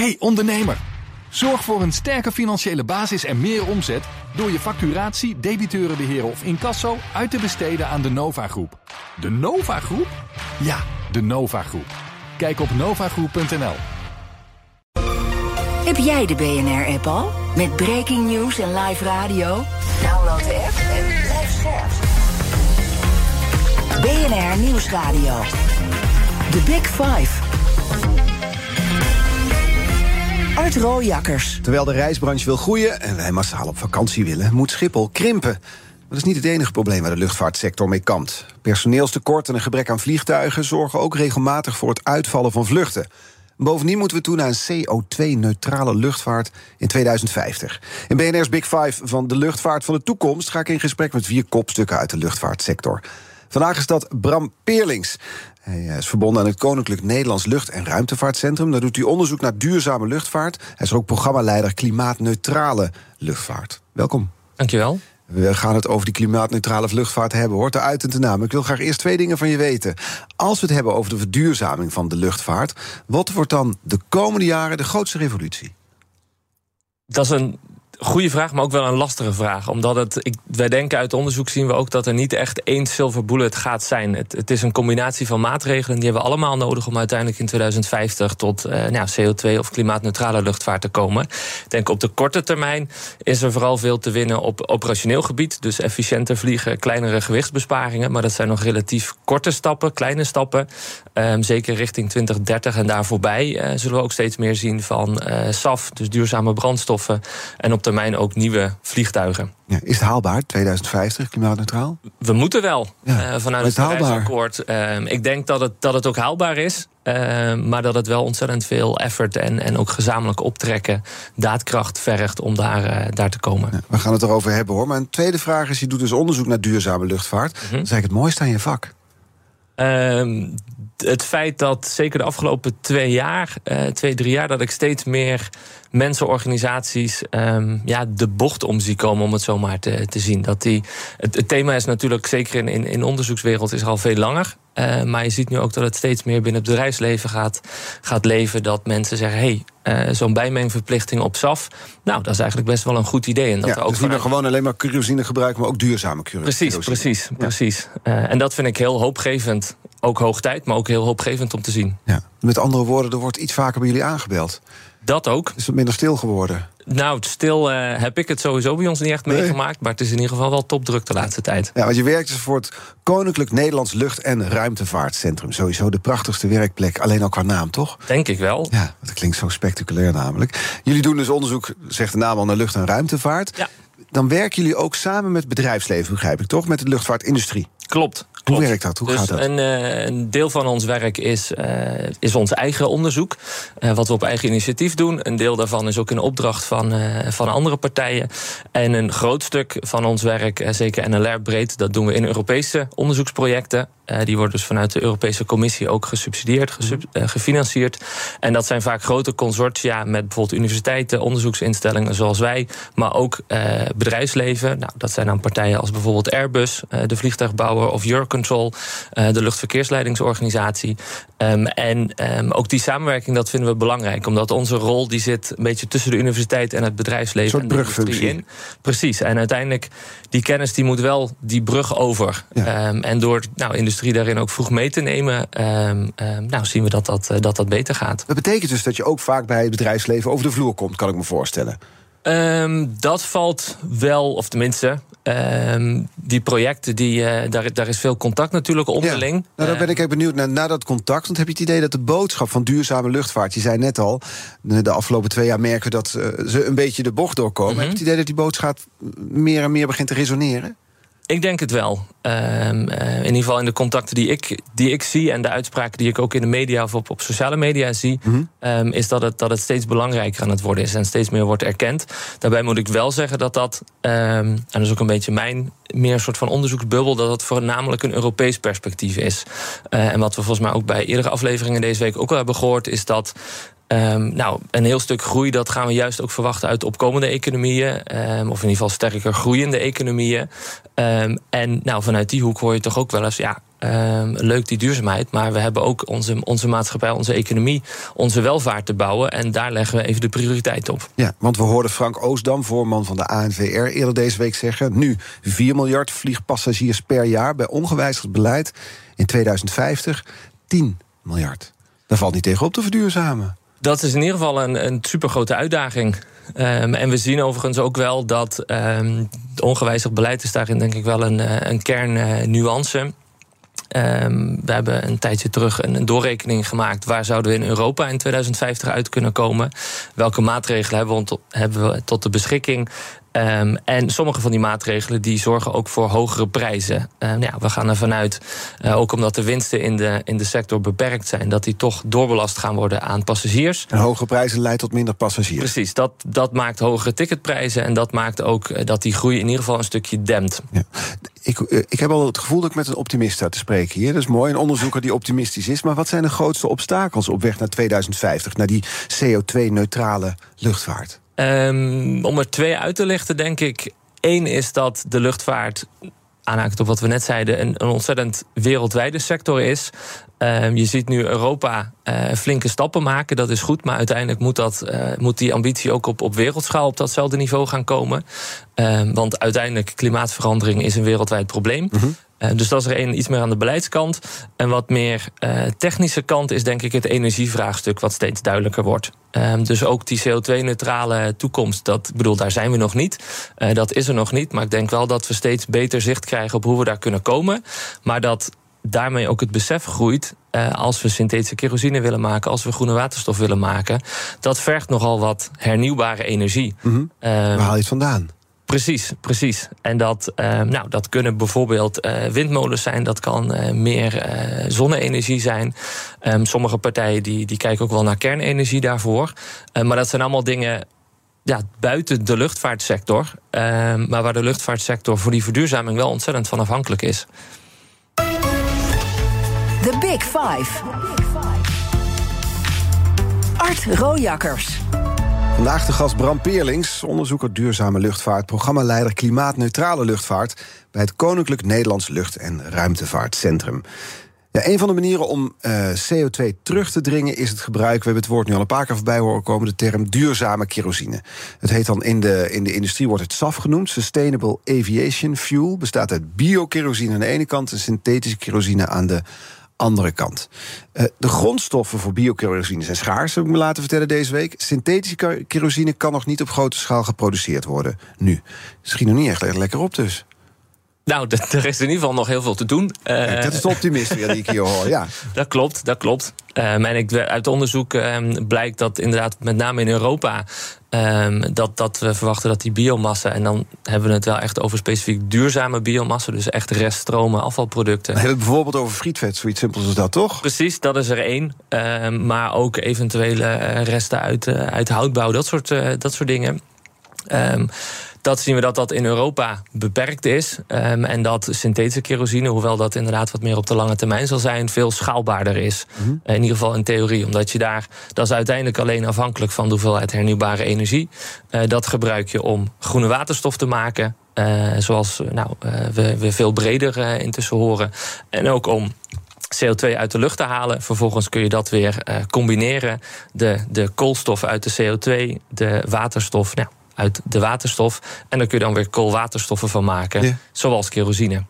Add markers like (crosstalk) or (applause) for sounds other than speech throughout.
Hey ondernemer, zorg voor een sterke financiële basis en meer omzet door je facturatie, debiteurenbeheer of incasso uit te besteden aan de Nova Groep. De Nova Groep? Ja, de Nova Groep. Kijk op novagroep.nl. Heb jij de BNR-app al? Met breaking news en live radio? Download de app en blijf scherp. BNR Nieuwsradio. The Big Five. Art Rooijakkers. Terwijl de reisbranche wil groeien en wij massaal op vakantie willen, moet Schiphol krimpen. Dat is niet het enige probleem waar de luchtvaartsector mee kampt. Personeelstekort en een gebrek aan vliegtuigen zorgen ook regelmatig voor het uitvallen van vluchten. Bovendien moeten we toe naar een CO2-neutrale luchtvaart in 2050. In BNR's Big Five van de luchtvaart van de toekomst ga ik in gesprek met vier kopstukken uit de luchtvaartsector. Vandaag is dat Bram Peerlings. Hij is verbonden aan het Koninklijk Nederlands Lucht- en Ruimtevaartcentrum. Daar doet hij onderzoek naar duurzame luchtvaart. Hij is ook programmaleider klimaatneutrale luchtvaart. Welkom. Dankjewel. We gaan het over die klimaatneutrale luchtvaart hebben. Hoort eruit en te naam. Ik wil graag eerst twee dingen van je weten. Als we het hebben over de verduurzaming van de luchtvaart, wat wordt dan de komende jaren de grootste revolutie? Dat is een goede vraag, maar ook wel een lastige vraag. Omdat het, wij denken uit onderzoek zien we ook dat er niet echt één silver bullet gaat zijn. Het, is een combinatie van maatregelen. Die hebben we allemaal nodig om uiteindelijk in 2050 tot uh, nou, CO2 of klimaatneutrale luchtvaart te komen. Ik denk op de korte termijn is er vooral veel te winnen op operationeel gebied. Dus efficiënter vliegen, kleinere gewichtsbesparingen. Maar dat zijn nog relatief korte stappen, kleine stappen. Um, zeker richting 2030 en daar voorbij uh, zullen we ook steeds meer zien van uh, SAF, dus duurzame brandstoffen. En op termijn ook nieuwe vliegtuigen. Ja, is het haalbaar, 2050, klimaatneutraal? We moeten wel, ja, uh, vanuit het Parijsakkoord. Uh, ik denk dat het, dat het ook haalbaar is. Uh, maar dat het wel ontzettend veel effort en, en ook gezamenlijk optrekken, daadkracht vergt om daar, daar te komen. Ja, we gaan het erover hebben hoor. Maar een tweede vraag is: je doet dus onderzoek naar duurzame luchtvaart. Mm -hmm. Dat is eigenlijk het mooiste aan je vak. Ehm, het feit dat zeker de afgelopen twee jaar, uh, twee, drie jaar, dat ik steeds meer mensen, organisaties um, ja, de bocht om zie komen, om het zo maar te, te zien. Dat die, het, het thema is natuurlijk, zeker in, in, in onderzoekswereld, is er al veel langer. Uh, maar je ziet nu ook dat het steeds meer binnen het bedrijfsleven gaat, gaat leven. Dat mensen zeggen: hé, hey, uh, zo'n bijmengverplichting op SAF. Nou, dat is eigenlijk best wel een goed idee. En dat ja, er ook dus gewoon alleen maar kerosine gebruiken, maar ook duurzame kerosine. Precies, precies, ja. precies. Uh, en dat vind ik heel hoopgevend. Ook hoog tijd, maar ook heel hoopgevend om te zien. Ja. Met andere woorden, er wordt iets vaker bij jullie aangebeld. Dat ook. Is het minder stil geworden? Nou, stil uh, heb ik het sowieso bij ons niet echt nee. meegemaakt. Maar het is in ieder geval wel topdruk de laatste tijd. Ja, want je werkt dus voor het Koninklijk Nederlands Lucht- en Ruimtevaartcentrum. Sowieso de prachtigste werkplek, alleen al qua naam, toch? Denk ik wel. Ja, dat klinkt zo spectaculair namelijk. Jullie doen dus onderzoek, zegt de naam al, naar lucht- en ruimtevaart. Ja. Dan werken jullie ook samen met bedrijfsleven, begrijp ik, toch? Met de luchtvaartindustrie. Klopt. Klopt. Hoe werkt dat? Hoe dus gaat dat? Een, uh, een, deel van ons werk is, uh, is ons eigen onderzoek. Uh, wat we op eigen initiatief doen. Een deel daarvan is ook in opdracht van, van andere partijen. En een groot stuk van ons werk, zeker NLR breed, dat doen we in Europese onderzoeksprojecten. Die worden dus vanuit de Europese Commissie ook gesubsidieerd, gesub, gefinancierd. En dat zijn vaak grote consortia met bijvoorbeeld universiteiten, onderzoeksinstellingen zoals wij. Maar ook bedrijfsleven. Nou, dat zijn dan partijen als bijvoorbeeld Airbus, de vliegtuigbouwer of Eurocontrol. De luchtverkeersleidingsorganisatie. Um, en um, ook die samenwerking, dat vinden we belangrijk. Omdat onze rol die zit een beetje tussen de universiteit en het bedrijfsleven. Een soort brugfunctie. In. Precies. En uiteindelijk, die kennis die moet wel die brug over. Ja. Um, en door nou, industrie daarin ook vroeg mee te nemen, nou, zien we dat dat, dat dat beter gaat. Dat betekent dus dat je ook vaak bij het bedrijfsleven over de vloer komt, kan ik me voorstellen. Um, dat valt wel, of tenminste, um, die projecten, die, uh, daar, daar is veel contact natuurlijk onderling. Ja. Nou, dan ben ik even benieuwd naar, naar dat contact. Want heb je het idee dat de boodschap van duurzame luchtvaart, je zei net al, de afgelopen twee jaar merken we dat uh, ze een beetje de bocht doorkomen. Mm -hmm. Heb je het idee dat die boodschap meer en meer begint te resoneren? Ik denk het wel. Um, uh, in ieder geval in de contacten die ik, die ik zie en de uitspraken die ik ook in de media of op, op sociale media zie, mm -hmm. um, is dat het, dat het steeds belangrijker aan het worden is en steeds meer wordt erkend. Daarbij moet ik wel zeggen dat dat, um, en dat is ook een beetje mijn meer soort van onderzoeksbubbel, dat het voornamelijk een Europees perspectief is. Uh, en wat we volgens mij ook bij eerdere afleveringen deze week ook al hebben gehoord, is dat Um, nou, een heel stuk groei, dat gaan we juist ook verwachten uit opkomende economieën. Um, of in ieder geval sterker groeiende economieën. Um, en nou, vanuit die hoek hoor je toch ook wel eens, ja. ehm, leuk die duurzaamheid. Maar we hebben ook onze, onze maatschappij, onze economie, onze welvaart te bouwen. En daar leggen we even de prioriteit op. Ja, want we hoorden Frank Oosdam, voorman van de ANVR, eerder deze week zeggen: nu 4 miljard vliegpassagiers per jaar bij ongewijzigd beleid. In 2050 10 miljard. Daar valt niet tegen op te verduurzamen. Dat is in ieder geval een, een supergrote uitdaging. Um, en we zien overigens ook wel dat um, ongewijzigd beleid is daarin denk ik wel een, eh, een kernnuance. Um, we hebben een tijdje terug een, doorrekening gemaakt. Waar zouden we in Europa in 2050 uit kunnen komen? Welke maatregelen hebben we, hebben we tot de beschikking? Um, en sommige van die maatregelen die zorgen ook voor hogere prijzen. Uh, ja, we gaan ervan uit, uh, ook omdat de winsten in de, in de sector beperkt zijn, dat die toch doorbelast gaan worden aan passagiers. En hogere prijzen leidt tot minder passagiers. Precies, dat, dat maakt hogere ticketprijzen en dat maakt ook uh, dat die groei in ieder geval een stukje dempt. Ja. Ik, ik heb al het gevoel dat ik met een optimist sta te spreken hier. Dat is mooi, een onderzoeker die optimistisch is. Maar wat zijn de grootste obstakels op weg naar 2050, naar die CO2-neutrale luchtvaart? Um, om er twee uit te lichten, denk ik. Eén is dat de luchtvaart, aanhakend op wat we net zeiden, een, een ontzettend wereldwijde sector is. Um, je ziet nu Europa uh, flinke stappen maken, dat is goed. Maar uiteindelijk moet, dat, uh, moet die ambitie ook op, op wereldschaal op datzelfde niveau gaan komen. Um, want uiteindelijk klimaatverandering is een wereldwijd probleem. -hmm. Uh, dus dat is er een, iets meer aan de beleidskant. En wat meer uh, technische kant is denk ik het energievraagstuk wat steeds duidelijker wordt. Um, dus ook die CO2-neutrale toekomst, dat, ik bedoel, daar zijn we nog niet. Uh, dat is er nog niet. Maar ik denk wel dat we steeds beter zicht krijgen op hoe we daar kunnen komen. Maar dat daarmee ook het besef groeit. Als we synthetische kerosine willen maken, als we groene waterstof willen maken. Dat vergt nogal wat hernieuwbare energie. Mm -hmm. Waar haal je het vandaan? Precies, precies. En dat, uh, nou, dat kunnen bijvoorbeeld uh, windmolens zijn, dat kan uh, meer zonne-energie zijn. Um, sommige partijen die, die kijken ook wel naar kernenergie daarvoor. maar dat zijn allemaal dingen ja, buiten de luchtvaartsector. Ehm, maar waar de luchtvaartsector voor die verduurzaming wel ontzettend van afhankelijk is. The Big Five. Art Rojakkers. Vandaag de gast Bram Peerlings, onderzoeker duurzame luchtvaart, programmaleider klimaatneutrale luchtvaart bij het Koninklijk Nederlands Lucht- en Ruimtevaartcentrum. Ja, een van de manieren om uh, CO2 terug te dringen is het gebruik, we hebben het woord nu al een paar keer voorbij horen komen, de term duurzame kerosine. Het heet dan in de, in de industrie wordt het SAF genoemd, Sustainable Aviation Fuel, bestaat uit biokerosine aan de ene kant en synthetische kerosine aan de andere kant. Uh, de grondstoffen voor biokerosine zijn schaars, heb ik me laten vertellen deze week. Synthetische kerosine kan nog niet op grote schaal geproduceerd worden nu. Misschien nog niet echt lekker op dus. Nou, er is in ieder geval nog heel veel te doen. Uh, dat is de optimist die ik hier hoor, ja. (laughs) Dat klopt, dat klopt. Uh, en ik, uit onderzoek uh, blijkt dat inderdaad met name in Europa... Um, dat, dat we verwachten dat die biomassa... en dan hebben we het wel echt over specifiek duurzame biomassa... dus echt reststromen, afvalproducten. We hebben het bijvoorbeeld over frietvet, zoiets simpels als dat, toch? Precies, dat is er één. Maar ook eventuele resten uit, uit houtbouw, dat soort, dat soort dingen. Um, dat zien we dat dat in Europa beperkt is. Um, en dat synthetische kerosine, hoewel dat inderdaad wat meer op de lange termijn zal zijn, veel schaalbaarder is. Mm -hmm. In ieder geval in theorie. Omdat je daar, dat is uiteindelijk alleen afhankelijk van de hoeveelheid hernieuwbare energie. Uh, dat gebruik je om groene waterstof te maken. Uh, zoals nou, uh, we, we veel breder intussen horen. En ook om CO2 uit de lucht te halen. Vervolgens kun je dat weer combineren. De, de koolstof uit de CO2, de waterstof. Nou, uit de waterstof. En daar kun je dan weer koolwaterstoffen van maken, ja. zoals kerosine.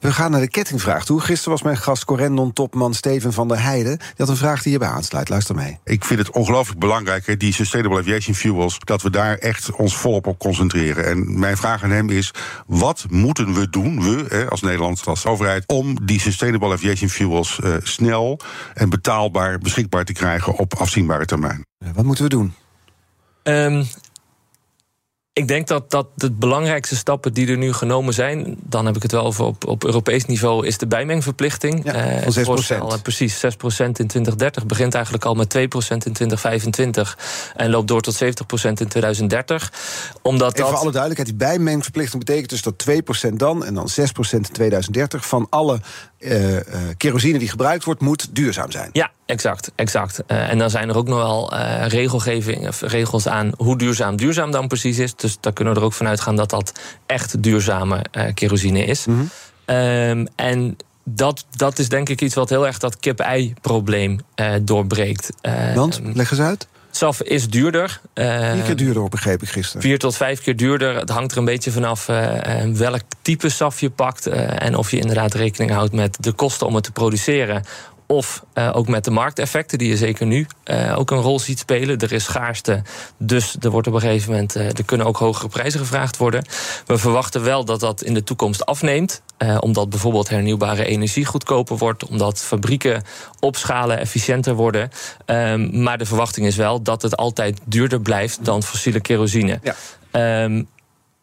We gaan naar de kettingvraag toe. Gisteren was mijn gast Corendon-topman Steven van der Heijden. Die had een vraag die hierbij aansluit. Luister mee. Ik vind het ongelooflijk belangrijk, die Sustainable Aviation Fuels... dat we daar echt ons volop op concentreren. En mijn vraag aan hem is, wat moeten we doen, we als Nederland, als overheid... om die Sustainable Aviation Fuels uh, snel en betaalbaar beschikbaar te krijgen... op afzienbare termijn? Wat moeten we doen? Um, ik denk dat, dat de belangrijkste stappen die er nu genomen zijn, dan heb ik het wel over op, op Europees niveau, is de bijmengverplichting. Ja, van 6 voorstel, Precies, 6% in 2030 begint eigenlijk al met 2% in 2025 en loopt door tot 70% in 2030. Omdat Even dat... voor alle duidelijkheid, die bijmengverplichting betekent dus dat 2% dan en dan 6% in 2030 van alle uh, kerosine die gebruikt wordt, moet duurzaam zijn. Ja, exact. exact. Uh, en dan zijn er ook nog wel regelgeving, regels aan hoe duurzaam duurzaam dan precies is. Dus daar kunnen we er ook vanuit gaan dat dat echt duurzame kerosine is. Mm -hmm. um, en dat, dat is denk ik iets wat heel erg dat kip-ei-probleem uh, doorbreekt. Uh, Want, leg eens uit. SAF is duurder. Uh, Vier keer duurder, begreep ik gisteren. Vier tot vijf keer duurder. Het hangt er een beetje vanaf welk type SAF je pakt. en of je inderdaad rekening houdt met de kosten om het te produceren. Of uh, ook met de markteffecten, die je zeker nu uh, ook een rol ziet spelen. Er is schaarste, dus er wordt op een gegeven moment uh, er kunnen ook hogere prijzen gevraagd worden. We verwachten wel dat dat in de toekomst afneemt. omdat bijvoorbeeld hernieuwbare energie goedkoper wordt, omdat fabrieken opschalen, efficiënter worden. Um, maar de verwachting is wel dat het altijd duurder blijft dan fossiele kerosine. Ja. Um,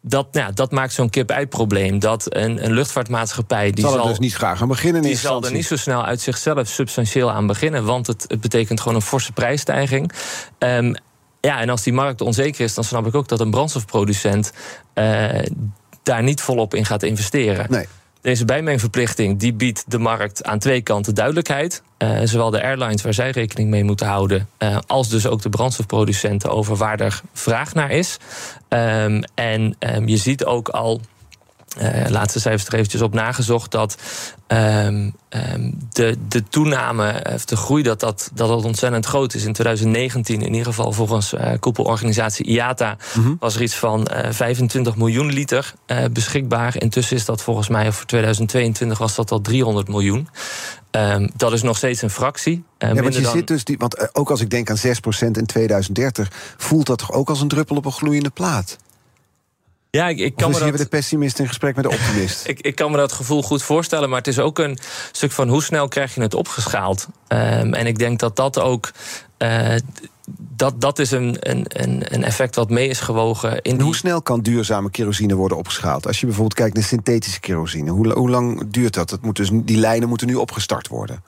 dat, nou, dat maakt zo'n kip-ei-probleem. Dat een, een luchtvaartmaatschappij. Die zal er dus niet graag aan beginnen. Die zal er niet zo snel uit zichzelf substantieel aan beginnen. Want het, het betekent gewoon een forse prijsstijging. Um, ja, en als die markt onzeker is, dan snap ik ook dat een brandstofproducent uh, daar niet volop in gaat investeren. Nee. Deze bijmengverplichting die biedt de markt aan twee kanten duidelijkheid. Uh, zowel de airlines waar zij rekening mee moeten houden, uh, als dus ook de brandstofproducenten over waar er vraag naar is. Um, en um, je ziet ook al uh, laatste cijfers er eventjes op nagezocht dat um, um, de, de toename, of de groei, dat dat, dat dat ontzettend groot is. In 2019, in ieder geval volgens uh, koepelorganisatie IATA, mm -hmm. was er iets van uh, 25 miljoen liter beschikbaar. Intussen is dat volgens mij, of voor 2022 was dat al 300 miljoen. Um, dat is nog steeds een fractie. Uh, ja, want je dan... zit dus die, want ook als ik denk aan 6% in 2030, voelt dat toch ook als een druppel op een gloeiende plaat? Ja, ik, ik kan me dat... de pessimist in gesprek met de optimist? (laughs) ik, ik kan me dat gevoel goed voorstellen, maar het is ook een stuk van hoe snel krijg je het opgeschaald. Um, en ik denk dat dat ook. Uh, dat, dat is een, een, een effect wat mee is gewogen. In en hoe snel kan duurzame kerosine worden opgeschaald? Als je bijvoorbeeld kijkt naar synthetische kerosine, hoe, hoe lang duurt dat? dat moet dus, die lijnen moeten nu opgestart worden.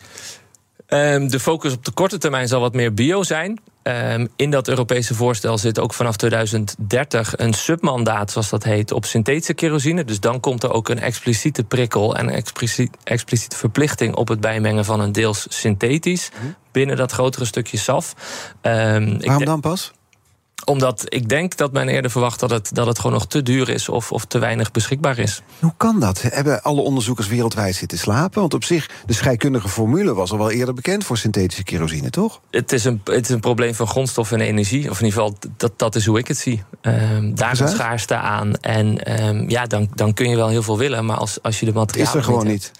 Um, de focus op de korte termijn zal wat meer bio zijn. Um, in dat Europese voorstel zit ook vanaf 2030 een submandaat, zoals dat heet, op synthetische kerosine. Dus dan komt er ook een expliciete prikkel en een expliciet, expliciete verplichting op het bijmengen van een deels synthetisch mm. binnen dat grotere stukje SAF. Um, Waarom dan pas? Omdat ik denk dat men eerder verwacht dat het, dat het gewoon nog te duur is of, of te weinig beschikbaar is. Hoe kan dat? Hebben alle onderzoekers wereldwijd zitten slapen? Want op zich, de scheikundige formule was al wel eerder bekend voor synthetische kerosine, toch? Het is een, het is een probleem van grondstof en energie. Of in ieder geval, dat, dat is hoe ik het zie. Um, daar is schaarste aan. En um, ja, dan, dan kun je wel heel veel willen. Maar als, als je de materialen. is er gewoon niet.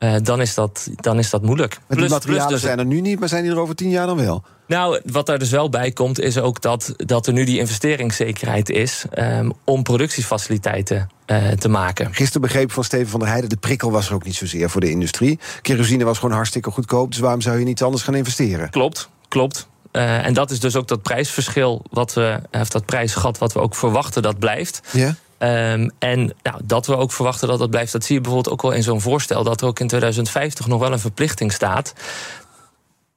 Uh, dan, is dat, dan is dat moeilijk. Maar die materialen plus dus zijn er nu niet, maar zijn die er over tien jaar dan wel? Nou, wat daar dus wel bij komt, is ook dat, dat er nu die investeringszekerheid is um, om productiefaciliteiten uh, te maken. Gisteren begreep van Steven van der Heijden, de prikkel was er ook niet zozeer voor de industrie. Kerosine was gewoon hartstikke goedkoop, dus waarom zou je niet anders gaan investeren? Klopt, klopt. Uh, en dat is dus ook dat prijsverschil, wat we, of dat prijsgat wat we ook verwachten, dat blijft. Ja. Um, en nou, dat we ook verwachten dat dat blijft, dat zie je bijvoorbeeld ook wel in zo'n voorstel, dat er ook in 2050 nog wel een verplichting staat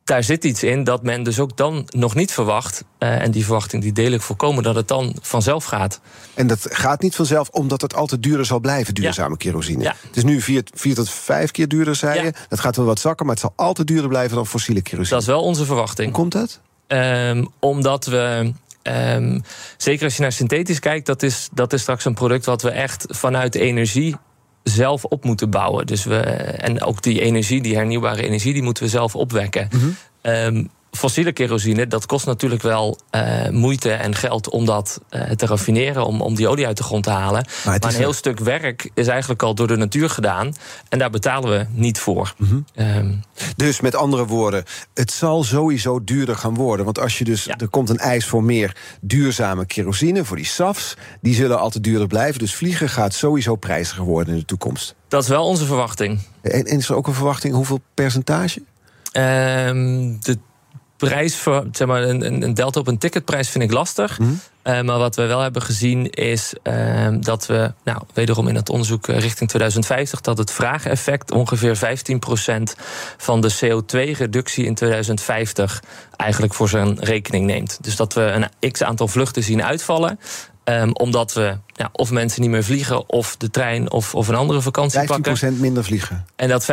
daar zit iets in dat men dus ook dan nog niet verwacht. Uh, en die verwachting die deel ik voorkomen dat het dan vanzelf gaat. En dat gaat niet vanzelf omdat het altijd duurder zal blijven, duurzame ja. kerosine. Ja. Het is nu vier, vier, tot vijf keer duurder, zei ja. je. Dat gaat wel wat zakken, maar het zal altijd duurder blijven dan fossiele kerosine. Dat is wel onze verwachting. Hoe komt dat? Um, omdat we. Um, zeker als je naar synthetisch kijkt, dat is, dat is straks een product wat we echt vanuit energie zelf op moeten bouwen. Dus we, en ook die energie, die hernieuwbare energie, die moeten we zelf opwekken. Mm -hmm. um, fossiele kerosine, dat kost natuurlijk wel uh, moeite en geld om dat uh, te raffineren, om, om die olie uit de grond te halen. Maar, maar een heel stuk werk is eigenlijk al door de natuur gedaan. En daar betalen we niet voor. Mm -hmm. um, dus met andere woorden, het zal sowieso duurder gaan worden. Want als je dus, ja. er komt een eis voor meer duurzame kerosine, voor die SAFs, die zullen altijd duurder blijven. Dus vliegen gaat sowieso prijziger worden in de toekomst. Dat is wel onze verwachting. En, en is er ook een verwachting hoeveel percentage? Um, de prijs voor, zeg maar, een, een delta op een ticketprijs vind ik lastig. Mm. Uh, maar wat we wel hebben gezien is uh, dat we, nou, wederom in het onderzoek richting 2050, dat het vraageffect ongeveer 15% van de CO2-reductie in 2050 eigenlijk voor zijn rekening neemt. Dus dat we een x aantal vluchten zien uitvallen. Um, omdat we ja, of mensen niet meer vliegen, of de trein of, of een andere vakantie 15% pakken. 15% minder vliegen. En dat 15%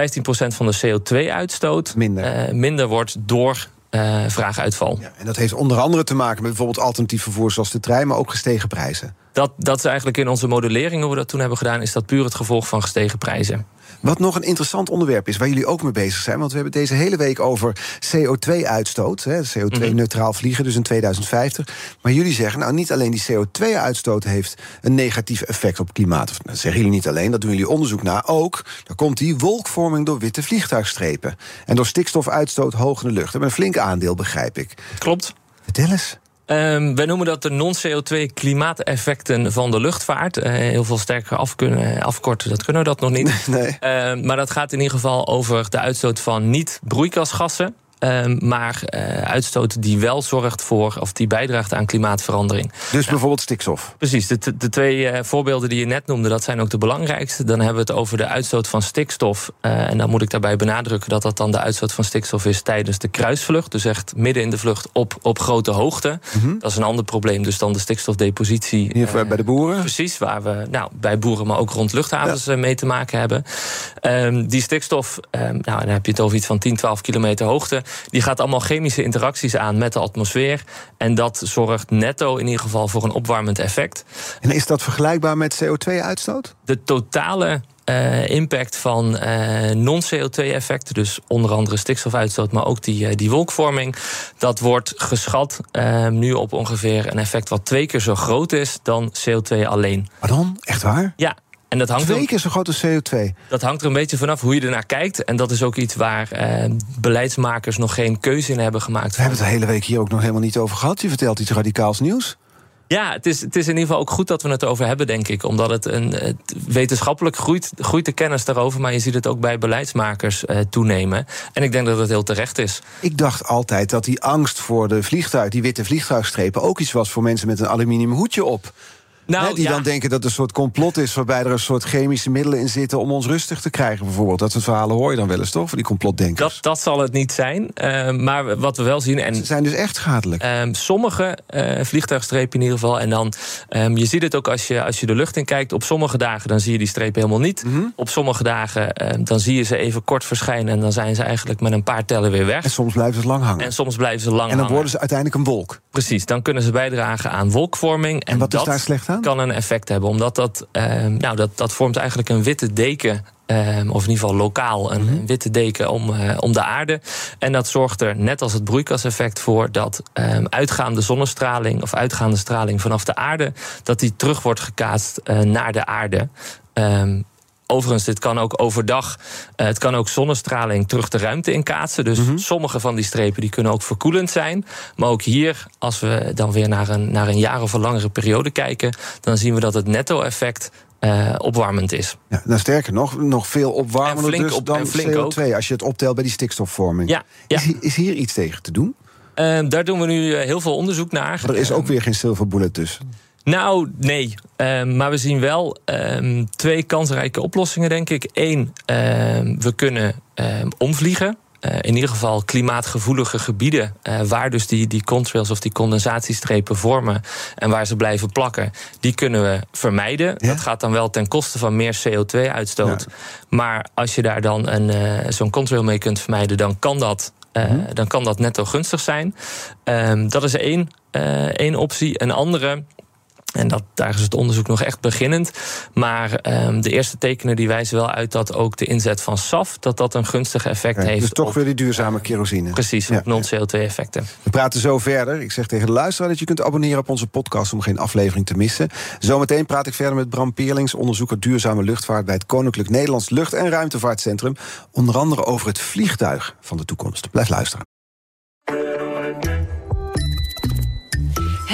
van de CO2-uitstoot minder. Uh, minder wordt door uh, vraaguitval. Ja, en dat heeft onder andere te maken met bijvoorbeeld alternatief vervoer zoals de trein, maar ook gestegen prijzen. Dat, dat is eigenlijk in onze modellering, hoe we dat toen hebben gedaan, is dat puur het gevolg van gestegen prijzen. Wat nog een interessant onderwerp is, waar jullie ook mee bezig zijn. Want we hebben het deze hele week over CO2-uitstoot. CO2-neutraal vliegen, dus in 2050. Maar jullie zeggen, nou niet alleen die CO2-uitstoot heeft een negatief effect op klimaat. Dat zeggen jullie niet alleen, dat doen jullie onderzoek naar. Ook, daar komt die wolkvorming door witte vliegtuigstrepen. En door stikstofuitstoot hoog in de lucht. Hebben een flink aandeel, begrijp ik. Klopt. Vertel eens. Um, wij noemen dat de non-CO2 klimaateffecten van de luchtvaart. Uh, heel veel sterker af kunnen, afkorten, dat kunnen we dat nog niet. Nee. Uh, maar dat gaat in ieder geval over de uitstoot van niet-broeikasgassen. Ehm, maar uh, uitstoot die wel zorgt voor, of die bijdraagt aan klimaatverandering. Dus nou, bijvoorbeeld stikstof? Precies. De, de twee uh, voorbeelden die je net noemde, dat zijn ook de belangrijkste. Dan hebben we het over de uitstoot van stikstof. Uh, en dan moet ik daarbij benadrukken dat dat dan de uitstoot van stikstof is tijdens de kruisvlucht. Dus echt midden in de vlucht op, op grote hoogte. Mm -hmm. Dat is een ander probleem. Dus dan de stikstofdepositie. Hier bij de boeren? Precies, waar we nou, bij boeren, maar ook rond luchthavens ja. mee te maken hebben. Um, die stikstof, um, nou, dan heb je het over iets van 10, 12 kilometer hoogte. Die gaat allemaal chemische interacties aan met de atmosfeer. En dat zorgt netto in ieder geval voor een opwarmend effect. En is dat vergelijkbaar met CO2-uitstoot? De totale uh, impact van uh, non-CO2-effecten, dus onder andere stikstofuitstoot, maar ook die, uh, die wolkvorming, dat wordt geschat nu op ongeveer een effect wat twee keer zo groot is dan CO2 alleen. Pardon? Echt waar? Ja, en dat hangt Twee keer zo groot als CO2. Dat hangt er een beetje vanaf hoe je ernaar kijkt. En dat is ook iets waar eh, beleidsmakers nog geen keuze in hebben gemaakt. We hebben het de hele week hier ook nog helemaal niet over gehad. Je vertelt iets radicaals nieuws. Ja, het is, het is in ieder geval ook goed dat we het over hebben, denk ik. Omdat het, een, het wetenschappelijk groeit, groeit de kennis daarover. Maar je ziet het ook bij beleidsmakers uh, toenemen. En ik denk dat het heel terecht is. Ik dacht altijd dat die angst voor de vliegtuig, die witte vliegtuigstrepen, ook iets was voor mensen met een aluminium hoedje op. Nou, He, die ja. dan denken dat het een soort complot is... waarbij er een soort chemische middelen in zitten... om ons rustig te krijgen, bijvoorbeeld. Dat soort verhalen hoor je dan wel eens, toch? Van die complotdenkers. Dat, dat zal het niet zijn. Uh, maar wat we wel zien... En, Ze zijn dus echt schadelijk. Uh, sommige uh, vliegtuigstrepen in ieder geval. En dan, um, je ziet het ook als je, als je de lucht in kijkt. Op sommige dagen dan zie je die strepen helemaal niet. Mhm. Mm -hmm. Op sommige dagen dan zie je ze even kort verschijnen... en dan zijn ze eigenlijk met een paar tellen weer weg. En soms blijven ze lang hangen. En soms blijven ze lang hangen. En dan worden ze uiteindelijk een wolk. Precies, dan kunnen ze bijdragen aan wolkvorming. En, en wat dat is daar slecht aan? Kan een effect hebben omdat dat, uh, nou, dat, dat vormt eigenlijk een witte deken. Uh, of in ieder geval lokaal een, een witte deken om, uh, om de aarde. En dat zorgt er, net als het broeikaseffect, voor dat um, uitgaande zonnestraling of uitgaande straling vanaf de aarde, dat die terug wordt gekaatst uh, naar de aarde. Um, Overigens, dit kan ook overdag. Uh, het kan ook zonnestraling terug de ruimte inkaatsen. Dus mm -hmm. sommige van die strepen die kunnen ook verkoelend zijn. Maar ook hier, als we dan weer naar een, naar een jaar of een langere periode kijken, dan zien we dat het netto-effect uh, opwarmend is. Ja, nou sterker nog, nog veel opwarmender flink dus op, dan flink CO2... Ook. als je het optelt bij die stikstofvorming. Ja, ja. Is, is, hier iets tegen te doen? Uh, daar doen we nu heel veel onderzoek naar. Maar er is ook weer geen silver bullet tussen. Nou, nee. Uh, maar we zien wel uh, twee kansrijke oplossingen, denk ik. Eén, uh, we kunnen omvliegen. Uh, in ieder geval klimaatgevoelige gebieden, uh, waar dus die, die contrails of die condensatiestrepen vormen en waar ze blijven plakken, die kunnen we vermijden. Ja? Dat gaat dan wel ten koste van meer CO2-uitstoot. Ja. Maar als je daar dan een, uh, zo'n contrail mee kunt vermijden, dan kan dat. -hmm. Dan kan dat netto gunstig zijn. Dat is één, één optie. Een andere en dat, daar is het onderzoek nog echt beginnend. Maar um, de eerste tekenen die wijzen wel uit dat ook de inzet van SAF... dat dat een gunstig effect ja, heeft. Dus toch op, weer die duurzame kerosine. Precies, ja, op non-CO2-effecten. We praten zo verder. Ik zeg tegen de luisteraar dat je kunt abonneren op onze podcast... om geen aflevering te missen. Zometeen praat ik verder met Bram Peerlings... onderzoeker duurzame luchtvaart bij het Koninklijk Nederlands Lucht- en Ruimtevaartcentrum. Onder andere over het vliegtuig van de toekomst. Blijf luisteren.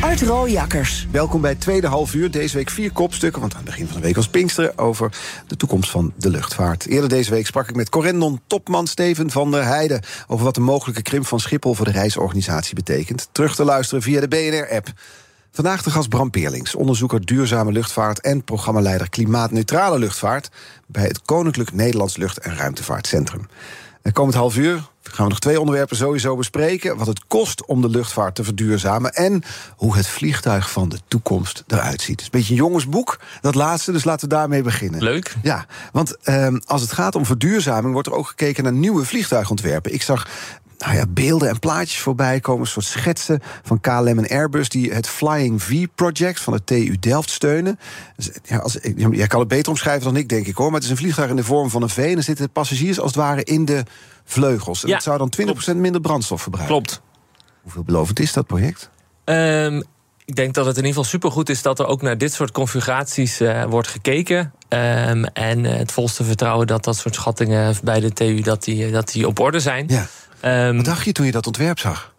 Art Rooijakkers. Welkom bij tweede half uur. Deze week vier kopstukken, want aan het begin van de week was Pinksteren... over de toekomst van de luchtvaart. Eerder deze week sprak ik met Corendon topman Steven van der Heijden... over wat de mogelijke krimp van Schiphol voor de reisorganisatie betekent. Terug te luisteren via de BNR-app. Vandaag de gast Bram Peerlings, onderzoeker duurzame luchtvaart... en programmaleider klimaatneutrale luchtvaart... bij het Koninklijk Nederlands Lucht- en Ruimtevaartcentrum. En komend half uur gaan we nog twee onderwerpen sowieso bespreken. Wat het kost om de luchtvaart te verduurzamen... en hoe het vliegtuig van de toekomst eruit ziet. Het is een beetje een jongensboek, dat laatste, dus laten we daarmee beginnen. Leuk. Ja, want eh, als het gaat om verduurzaming... wordt er ook gekeken naar nieuwe vliegtuigontwerpen. Ik zag nou ja, beelden en plaatjes voorbij komen. Een soort schetsen van KLM en Airbus... die het Flying V-project van de TU Delft steunen. Dus, ja, als, jij kan het beter omschrijven dan ik, denk ik, hoor. Maar het is een vliegtuig in de vorm van een V... en er zitten passagiers als het ware in de vleugels. En ja, dat zou dan 20% minder brandstof verbruiken. Klopt. Hoeveel belovend is dat project? Um, ik denk dat het in ieder geval supergoed is dat er ook naar dit soort configuraties uh, wordt gekeken. Um, en het volste vertrouwen dat dat soort schattingen bij de TU dat die, dat die op orde zijn. Ja. Um, wat dacht je toen je dat ontwerp zag?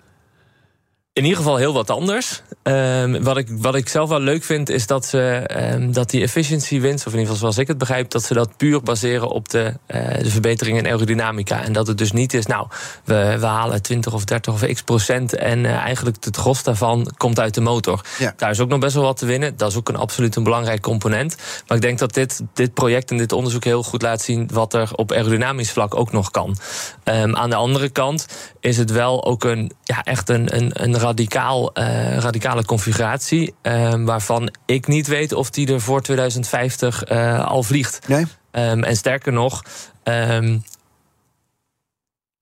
In ieder geval heel wat anders. Um, wat, ik, wat ik zelf wel leuk vind, is dat, ze, um, dat die efficiency winst, of in ieder geval zoals ik het begrijp, dat ze dat puur baseren op de, uh, de verbetering in aerodynamica. En dat het dus niet is, nou, we, we halen 20 of 30 of x procent en uh, eigenlijk het gros daarvan komt uit de motor. Ja. Daar is ook nog best wel wat te winnen. Dat is ook een absoluut een belangrijk component. Maar ik denk dat dit, dit project en dit onderzoek heel goed laat zien wat er op aerodynamisch vlak ook nog kan. Um, aan de andere kant is het wel ook een, ja, echt een, een, een radicaal, uh, radicale configuratie. Uh, waarvan ik niet weet of die er voor 2050 uh, al vliegt. Nee. Um, en sterker nog. Um,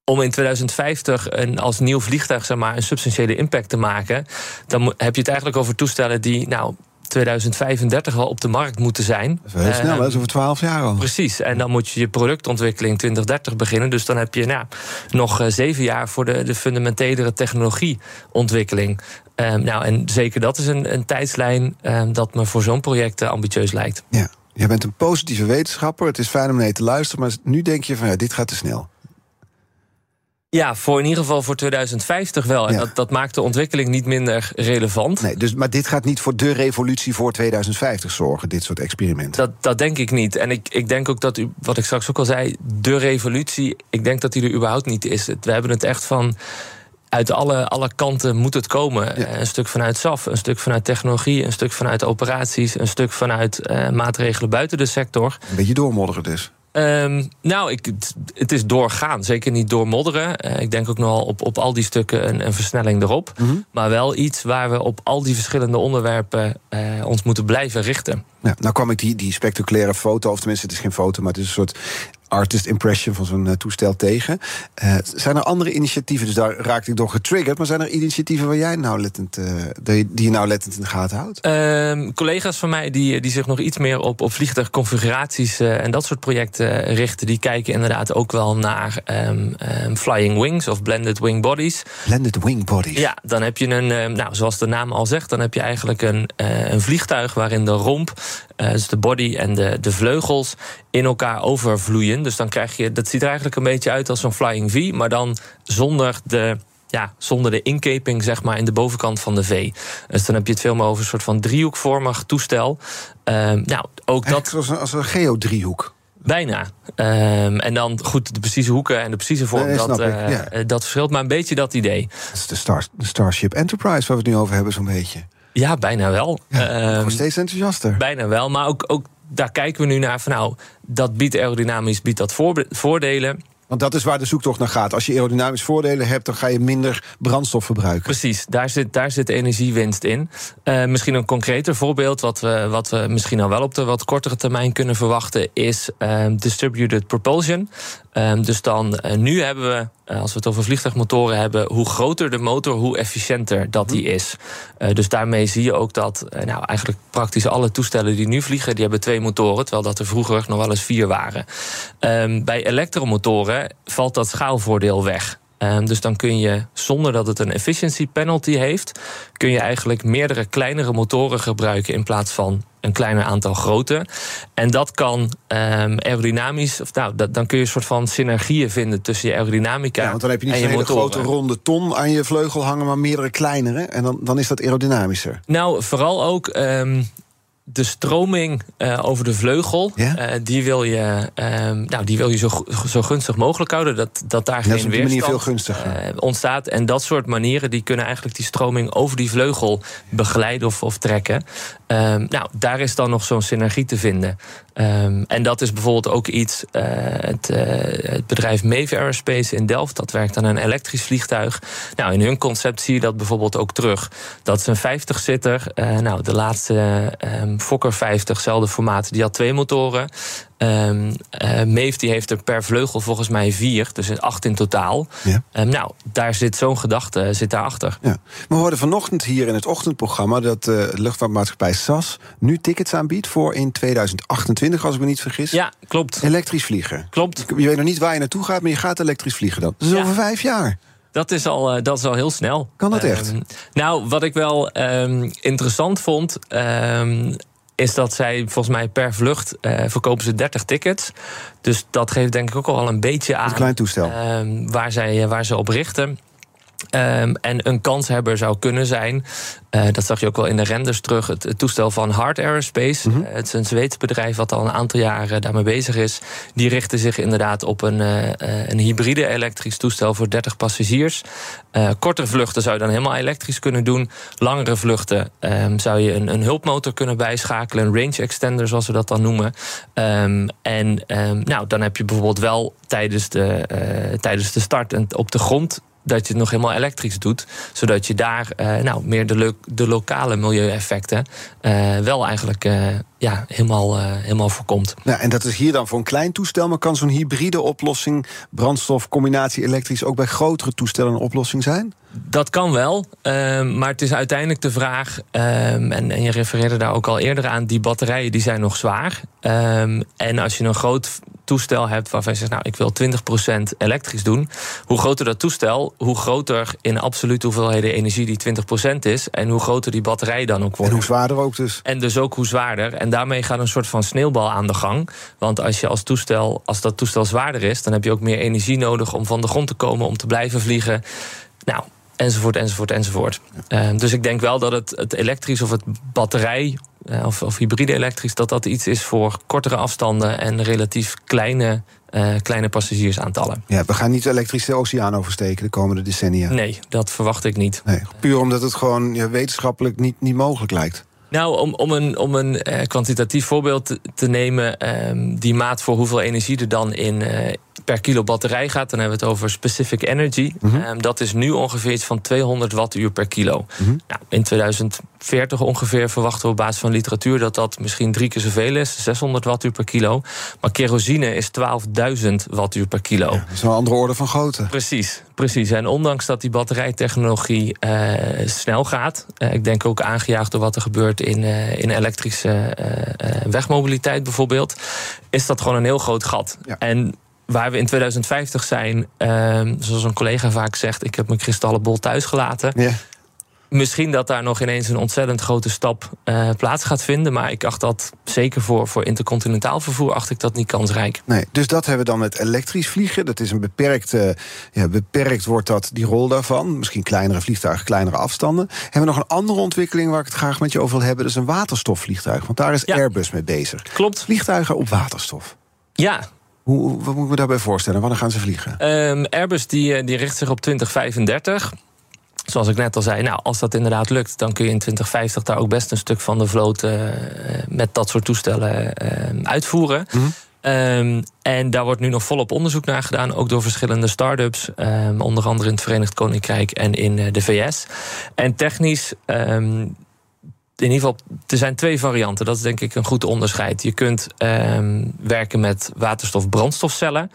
om in 2050 een, als nieuw vliegtuig zeg maar, een substantiële impact te maken, dan heb je het eigenlijk over toestellen die nou, 2035 wel op de markt moeten zijn. Dat is wel heel snel, uh, dat is over 12 jaar al. Precies, en dan moet je je productontwikkeling 2030 beginnen. Dus dan heb je nou, nog uh, zeven jaar voor de, de fundamentelere technologieontwikkeling. Um, nou, en zeker dat is een, een tijdslijn um, dat me voor zo'n project uh, ambitieus lijkt. Ja, jij bent een positieve wetenschapper. Het is fijn om mee te luisteren, maar nu denk je van ja, dit gaat te snel. Ja, voor in ieder geval voor 2050 wel. En Ja. dat, dat maakt de ontwikkeling niet minder relevant. Nee, dus, maar dit gaat niet voor de revolutie voor 2050 zorgen, dit soort experimenten. Dat, dat denk ik niet. En ik, ik denk ook dat, u, wat ik straks ook al zei, de revolutie, ik denk dat die er überhaupt niet is. We hebben het echt van. Uit alle, alle kanten moet het komen. Ja. Een stuk vanuit SAF, een stuk vanuit technologie, een stuk vanuit operaties, een stuk vanuit uh, maatregelen buiten de sector. Een beetje doormodderen dus. Um, nou, ik, het, is doorgaan. Zeker niet doormodderen. Uh, ik denk ook nogal op, op al die stukken een, een versnelling erop. Mm -hmm. Maar wel iets waar we op al die verschillende onderwerpen uh, ons moeten blijven richten. Ja, nou kwam ik die, die spectaculaire foto, of tenminste, het is geen foto, maar het is een soort artist impression van zo'n uh, toestel tegen. Uh, zijn er andere initiatieven, dus daar raakte ik door getriggerd, maar zijn er initiatieven waar jij nou lettend, uh, die je nou lettend in de gaten houdt? Um, collega's van mij die, die zich nog iets meer op, op vliegtuigconfiguraties en dat soort projecten richten, die kijken inderdaad ook wel naar um, um, flying wings of blended wing bodies. Blended wing bodies. Ja, dan heb je een, nou, zoals de naam al zegt, dan heb je eigenlijk een, een vliegtuig waarin de romp, uh, dus de body en de, de vleugels, in elkaar overvloeien. Dus dan krijg je, dat ziet er eigenlijk een beetje uit als zo'n Flying V, maar dan zonder de, ja, zonder de inkeping zeg maar in de bovenkant van de V. Dus dan heb je het veel meer over een soort van driehoekvormig toestel. Uh, nou, ook dat. Als een, als een geodriehoek. Bijna. Um, en dan goed, de precieze hoeken en de precieze vorm, nee, dat, uh, ja. dat verschilt, maar een beetje dat idee. Dat is de, Star, de Starship Enterprise waar we het nu over hebben, zo'n beetje. Ja, bijna wel. Ja, um, steeds enthousiaster. Bijna wel, maar ook, ook daar kijken we nu naar van nou, dat biedt aerodynamisch biedt dat voordelen. Want dat is waar de zoektocht naar gaat. Als je aerodynamisch voordelen hebt, dan ga je minder brandstof verbruiken. Precies, daar zit, daar zit energiewinst in. Uh, misschien een concreter voorbeeld, wat we, wat we misschien al wel op de wat kortere termijn kunnen verwachten, is uh, distributed propulsion. Uh, dus dan, uh, nu hebben we, uh, als we het over vliegtuigmotoren hebben, hoe groter de motor, hoe efficiënter dat die is. Uh, dus daarmee zie je ook dat, nou, eigenlijk praktisch alle toestellen die nu vliegen, die hebben twee motoren, terwijl dat er vroeger nog wel eens vier waren. Ehm, bij elektromotoren valt dat schaalvoordeel weg. Um, dus dan kun je, zonder dat het een efficiency penalty heeft, kun je eigenlijk meerdere kleinere motoren gebruiken in plaats van een kleiner aantal grote. En dat kan um, aerodynamisch, of nou, dat, dan kun je een soort van synergieën vinden tussen je aerodynamica. Ja, want dan heb je niet een hele grote ronde ton aan je vleugel hangen, maar meerdere kleinere. En dan, dan is dat aerodynamischer. Nou, vooral ook. Um, de stroming uh, over de vleugel, ja? uh, die wil je, uh, nou, die wil je zo, zo gunstig mogelijk houden. Dat, dat daar dat geen weerstand gunstiger. ontstaat. En dat soort manieren die kunnen eigenlijk die stroming over die vleugel begeleiden of, of trekken. Ehm, nou, daar is dan nog zo'n synergie te vinden. Um, en dat is bijvoorbeeld ook iets. het, het bedrijf Mave Aerospace in Delft, dat werkt aan een elektrisch vliegtuig. Nou, in hun concept zie je dat bijvoorbeeld ook terug. Dat is een 50-zitter. nou, de laatste. Fokker 50, zelfde formaat, die had twee motoren. Um, uh, Meef die heeft er per vleugel volgens mij vier, dus acht in totaal. Ja. Um, nou, daar zit zo'n gedachte zit daarachter. Ja. We hoorden vanochtend hier in het ochtendprogramma dat uh, de luchtvaartmaatschappij SAS nu tickets aanbiedt voor in 2028, als ik me niet vergis. Ja, klopt. Elektrisch vliegen. Klopt. Je weet nog niet waar je naartoe gaat, maar je gaat elektrisch vliegen dan. Dat is Ja. over vijf jaar. Dat is al, dat is al heel snel. Kan dat echt? Ehm, nou, wat ik wel ehm, interessant vond. ehm, is dat zij volgens mij per vlucht eh, verkopen ze 30 tickets. Dus dat geeft denk ik ook al een beetje aan Een klein toestel. ehm, waar, zij, waar ze op richten. Ehm, en een kanshebber zou kunnen zijn, eh, dat zag je ook wel in de renders terug, het, het toestel van Hard Aerospace. Mhm. Eh, het is een Zweeds bedrijf wat al een aantal jaren daarmee bezig is. Die richten zich inderdaad op een, eh, een hybride elektrisch toestel voor 30 passagiers. Kortere vluchten zou je dan helemaal elektrisch kunnen doen. Langere vluchten ehm, zou je een, een hulpmotor kunnen bijschakelen, een range extender zoals we dat dan noemen. Ehm, en nou, dan heb je bijvoorbeeld wel tijdens de, tijdens de start en op de grond dat je het nog helemaal elektrisch doet. Zodat je daar eh, nou, meer de, lo- de lokale milieueffecten eh, wel eigenlijk eh, ja, helemaal, eh, helemaal voorkomt. Ja, en dat is hier dan voor een klein toestel, maar kan zo'n hybride oplossing, brandstof, combinatie elektrisch, ook bij grotere toestellen een oplossing zijn? Dat kan wel, ehm, maar het is uiteindelijk de vraag, ehm, en, en je refereerde daar ook al eerder aan, die batterijen die zijn nog zwaar. Ehm, en als je een groot toestel hebt waarvan je zegt, nou ik wil 20% elektrisch doen, hoe groter dat toestel, hoe groter in absolute hoeveelheden energie die 20% is en hoe groter die batterij dan ook En wordt. hoe zwaarder ook dus. En dus ook hoe zwaarder. En daarmee gaat een soort van sneeuwbal aan de gang. Want als je als toestel, als dat toestel zwaarder is, dan heb je ook meer energie nodig om van de grond te komen, om te blijven vliegen. Nou, enzovoort, enzovoort, enzovoort. Eh, dus ik denk wel dat het, het elektrisch of het batterij. eh, of, of hybride elektrisch, dat dat iets is voor kortere afstanden en relatief kleine, eh, kleine passagiersaantallen. Ja, we gaan niet elektrisch de oceaan oversteken de komende decennia. Nee, dat verwacht ik niet. Nee, puur omdat het gewoon ja, wetenschappelijk niet, niet mogelijk lijkt. Nou, om, om een, om een eh, kwantitatief voorbeeld te, te nemen, ehm, die maat voor hoeveel energie er dan in eh, per kilo batterij gaat, dan hebben we het over specific energy. Ehm, dat is nu ongeveer iets van 200 wattuur per kilo. Nou, in 2040 ongeveer verwachten we op basis van literatuur dat dat misschien drie keer zoveel is, 600 wattuur per kilo. Maar kerosine is 12.000 wattuur per kilo. Dat is een andere orde van grootte. Precies, precies. En ondanks dat die batterijtechnologie eh, snel gaat, ik denk ook aangejaagd door wat er gebeurt in, eh, in elektrische eh, eh, wegmobiliteit bijvoorbeeld, is dat gewoon een heel groot gat. Ja. En waar we in 2050 zijn, eh, zoals een collega vaak zegt, ik heb mijn kristallenbol thuis gelaten. Ja. Misschien dat daar nog ineens een ontzettend grote stap eh, plaats gaat vinden. Maar ik acht dat zeker voor, voor intercontinentaal vervoer acht ik dat niet kansrijk. Nee, dus dat hebben we dan met elektrisch vliegen. Dat is een beperkt, eh, ja, beperkt wordt dat, die rol daarvan. Misschien kleinere vliegtuigen, kleinere afstanden. Hebben we nog een andere ontwikkeling waar ik het graag met je over wil hebben? Dat is een waterstofvliegtuig. Want daar is Ja. Airbus mee bezig. Klopt. Vliegtuigen op waterstof. Ja, Hoe, wat moet ik me daarbij voorstellen? Wanneer gaan ze vliegen? Ehm, Airbus die, eh, die richt zich op 2035. Zoals ik net al zei, nou, als dat inderdaad lukt, dan kun je in 2050 daar ook best een stuk van de vloot eh, met dat soort toestellen eh, uitvoeren. Ehm, en daar wordt nu nog volop onderzoek naar gedaan, ook door verschillende start-ups, ehm, onder andere in het Verenigd Koninkrijk en in eh, de VS. En technisch. Ehm, in ieder geval, er zijn twee varianten. Dat is denk ik een goed onderscheid. Je kunt werken met waterstof-brandstofcellen.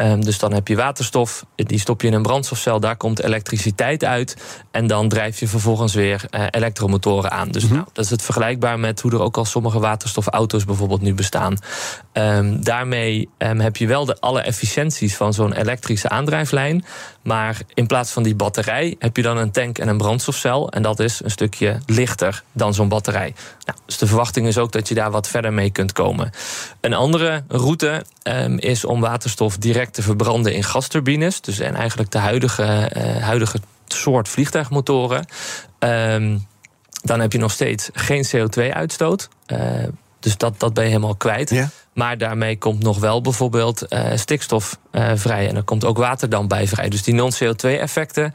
Ehm, dus dan heb je waterstof, die stop je in een brandstofcel, daar komt elektriciteit uit. En dan drijf je vervolgens weer uh, elektromotoren aan. Dus mhm. nou, dat is het vergelijkbaar met hoe er ook al sommige waterstofauto's bijvoorbeeld nu bestaan. Um, daarmee um, heb je wel de alle efficiënties van zo'n elektrische aandrijflijn. Maar in plaats van die batterij heb je dan een tank en een brandstofcel. En dat is een stukje lichter dan zo'n batterij. Nou, dus de verwachting is ook dat je daar wat verder mee kunt komen. Een andere route is om waterstof direct te verbranden in gasturbines. Dus en eigenlijk de huidige, uh, huidige soort vliegtuigmotoren. Um, dan heb je nog steeds geen CO2-uitstoot. Uh, eh, dus dat, dat ben je helemaal kwijt. Ja. Maar daarmee komt nog wel bijvoorbeeld uh, stikstof uh, vrij. En er komt ook water dan bij vrij. Dus die non-CO2-effecten,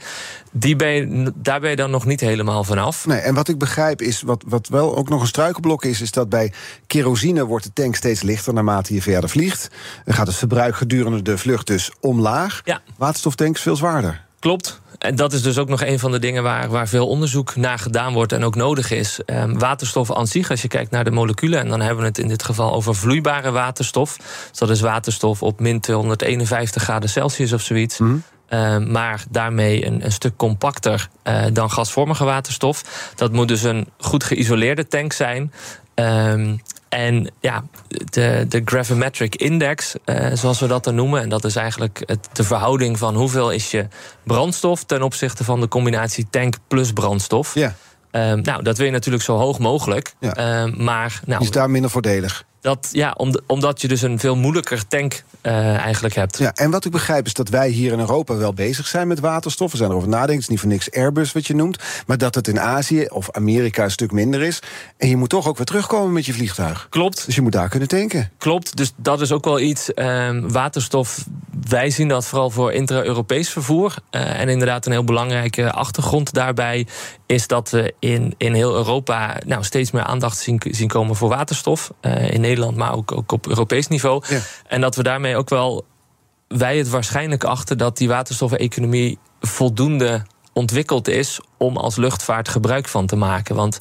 daar ben je dan nog niet helemaal vanaf. Nee, en wat ik begrijp is, wat, wat wel ook nog een struikelblok is... is dat bij kerosine wordt de tank steeds lichter naarmate je verder vliegt. Dan gaat het verbruik gedurende de vlucht dus omlaag. Ja. Waterstoftank is veel zwaarder. Klopt. En dat is dus ook nog een van de dingen waar, waar veel onderzoek naar gedaan wordt en ook nodig is. Um, waterstof aan zich, als je kijkt naar de moleculen, en dan hebben we het in dit geval over vloeibare waterstof. Dus dat is waterstof op min 251 graden Celsius of zoiets. Mhm. Ehm, maar daarmee een, een stuk compacter uh, dan gasvormige waterstof. Dat moet dus een goed geïsoleerde tank zijn. Um, en ja, de, de gravimetric index, uh, zoals we dat dan noemen, en dat is eigenlijk het, de verhouding van hoeveel is je brandstof ten opzichte van de combinatie tank plus brandstof. Ja. Um, nou, dat wil je natuurlijk zo hoog mogelijk. Ja. Um, maar, nou, is daar minder voordelig? Dat, ja, omdat je dus een veel moeilijker tank uh, eigenlijk hebt. Ja, en wat ik begrijp is dat wij hier in Europa wel bezig zijn met waterstof. We zijn erover nadenken. Het is niet voor niks Airbus wat je noemt. Maar dat het in Azië of Amerika een stuk minder is. En je moet toch ook weer terugkomen met je vliegtuig. Klopt. Dus je moet daar kunnen tanken. Klopt. Dus dat is ook wel iets. Uh, waterstof, wij zien dat vooral voor intra-Europees vervoer. Uh, en inderdaad, een heel belangrijke achtergrond daarbij is dat we in, in heel Europa nou, steeds meer aandacht zien, zien komen voor waterstof. Uh, in Nederland, maar ook, ook op Europees niveau. Ja. En dat we daarmee ook wel wij het waarschijnlijk achter dat die waterstof-economie voldoende ontwikkeld is om als luchtvaart gebruik van te maken. Want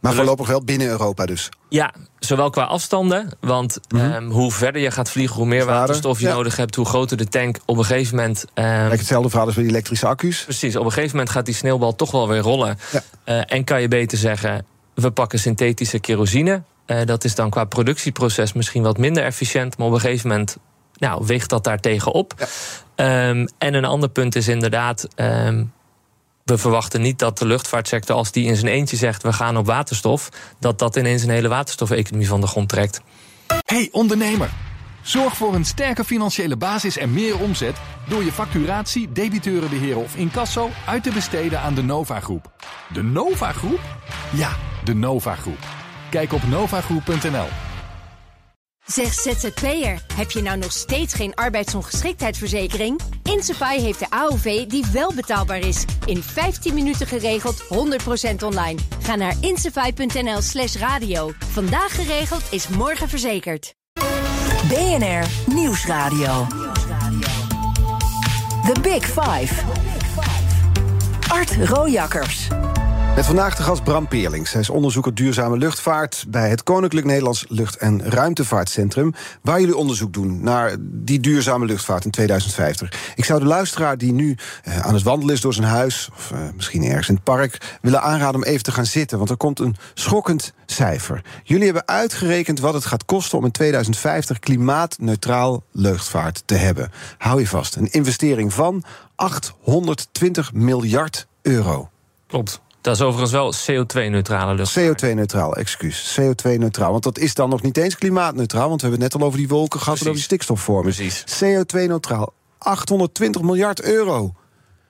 maar voorlopig wel binnen Europa dus? Ja, zowel qua afstanden. Want mm -hmm. hoe verder je gaat vliegen, hoe meer waterstof je nodig hebt, hoe groter de tank. Op een gegeven moment. Um, hetzelfde verhaal als bij elektrische accu's. Precies, op een gegeven moment gaat die sneeuwbal toch wel weer rollen. Ja. Uh, en kan je beter zeggen: we pakken synthetische kerosine. Uh, dat is dan qua productieproces misschien wat minder efficiënt. Maar op een gegeven moment nou, weegt dat daar tegenop. Ja. Um, en een ander punt is inderdaad. Um, we verwachten niet dat de luchtvaartsector, als die in zijn eentje zegt: we gaan op waterstof, dat dat ineens een hele waterstofeconomie van de grond trekt. Hey ondernemer, zorg voor een sterke financiële basis en meer omzet door je facturatie, debiteurenbeheer of incasso uit te besteden aan de Nova Groep. De Nova Groep? Ja, de Nova Groep. Kijk op novagroep.nl. Zeg ZZP'er, heb je nou nog steeds geen arbeidsongeschiktheidsverzekering? Insafai heeft de AOV die wel betaalbaar is. In 15 minuten geregeld, 100% online. Ga naar insafai.nl slash radio. Vandaag geregeld is morgen verzekerd. BNR Nieuwsradio. The Big Five. Art Rojakkers. Met vandaag de gast Bram Peerlings. Hij is onderzoeker duurzame luchtvaart bij het Koninklijk Nederlands Lucht- en Ruimtevaartcentrum. Waar jullie onderzoek doen naar die duurzame luchtvaart in 2050. Ik zou de luisteraar die nu eh, aan het wandelen is door zijn huis, of uh, misschien ergens in het park, willen aanraden om even te gaan zitten. Want er komt een schokkend cijfer. Jullie hebben uitgerekend wat het gaat kosten om in 2050 klimaatneutraal luchtvaart te hebben. Hou je vast, een investering van 820 miljard euro. Klopt. Dat is overigens wel CO2-neutrale lucht. CO2-neutraal, excuus. CO2-neutraal. Want dat is dan nog niet eens klimaatneutraal. Want we hebben het net al over die wolken gehad en over die stikstofvormen. Precies. CO2-neutraal. 820 miljard euro.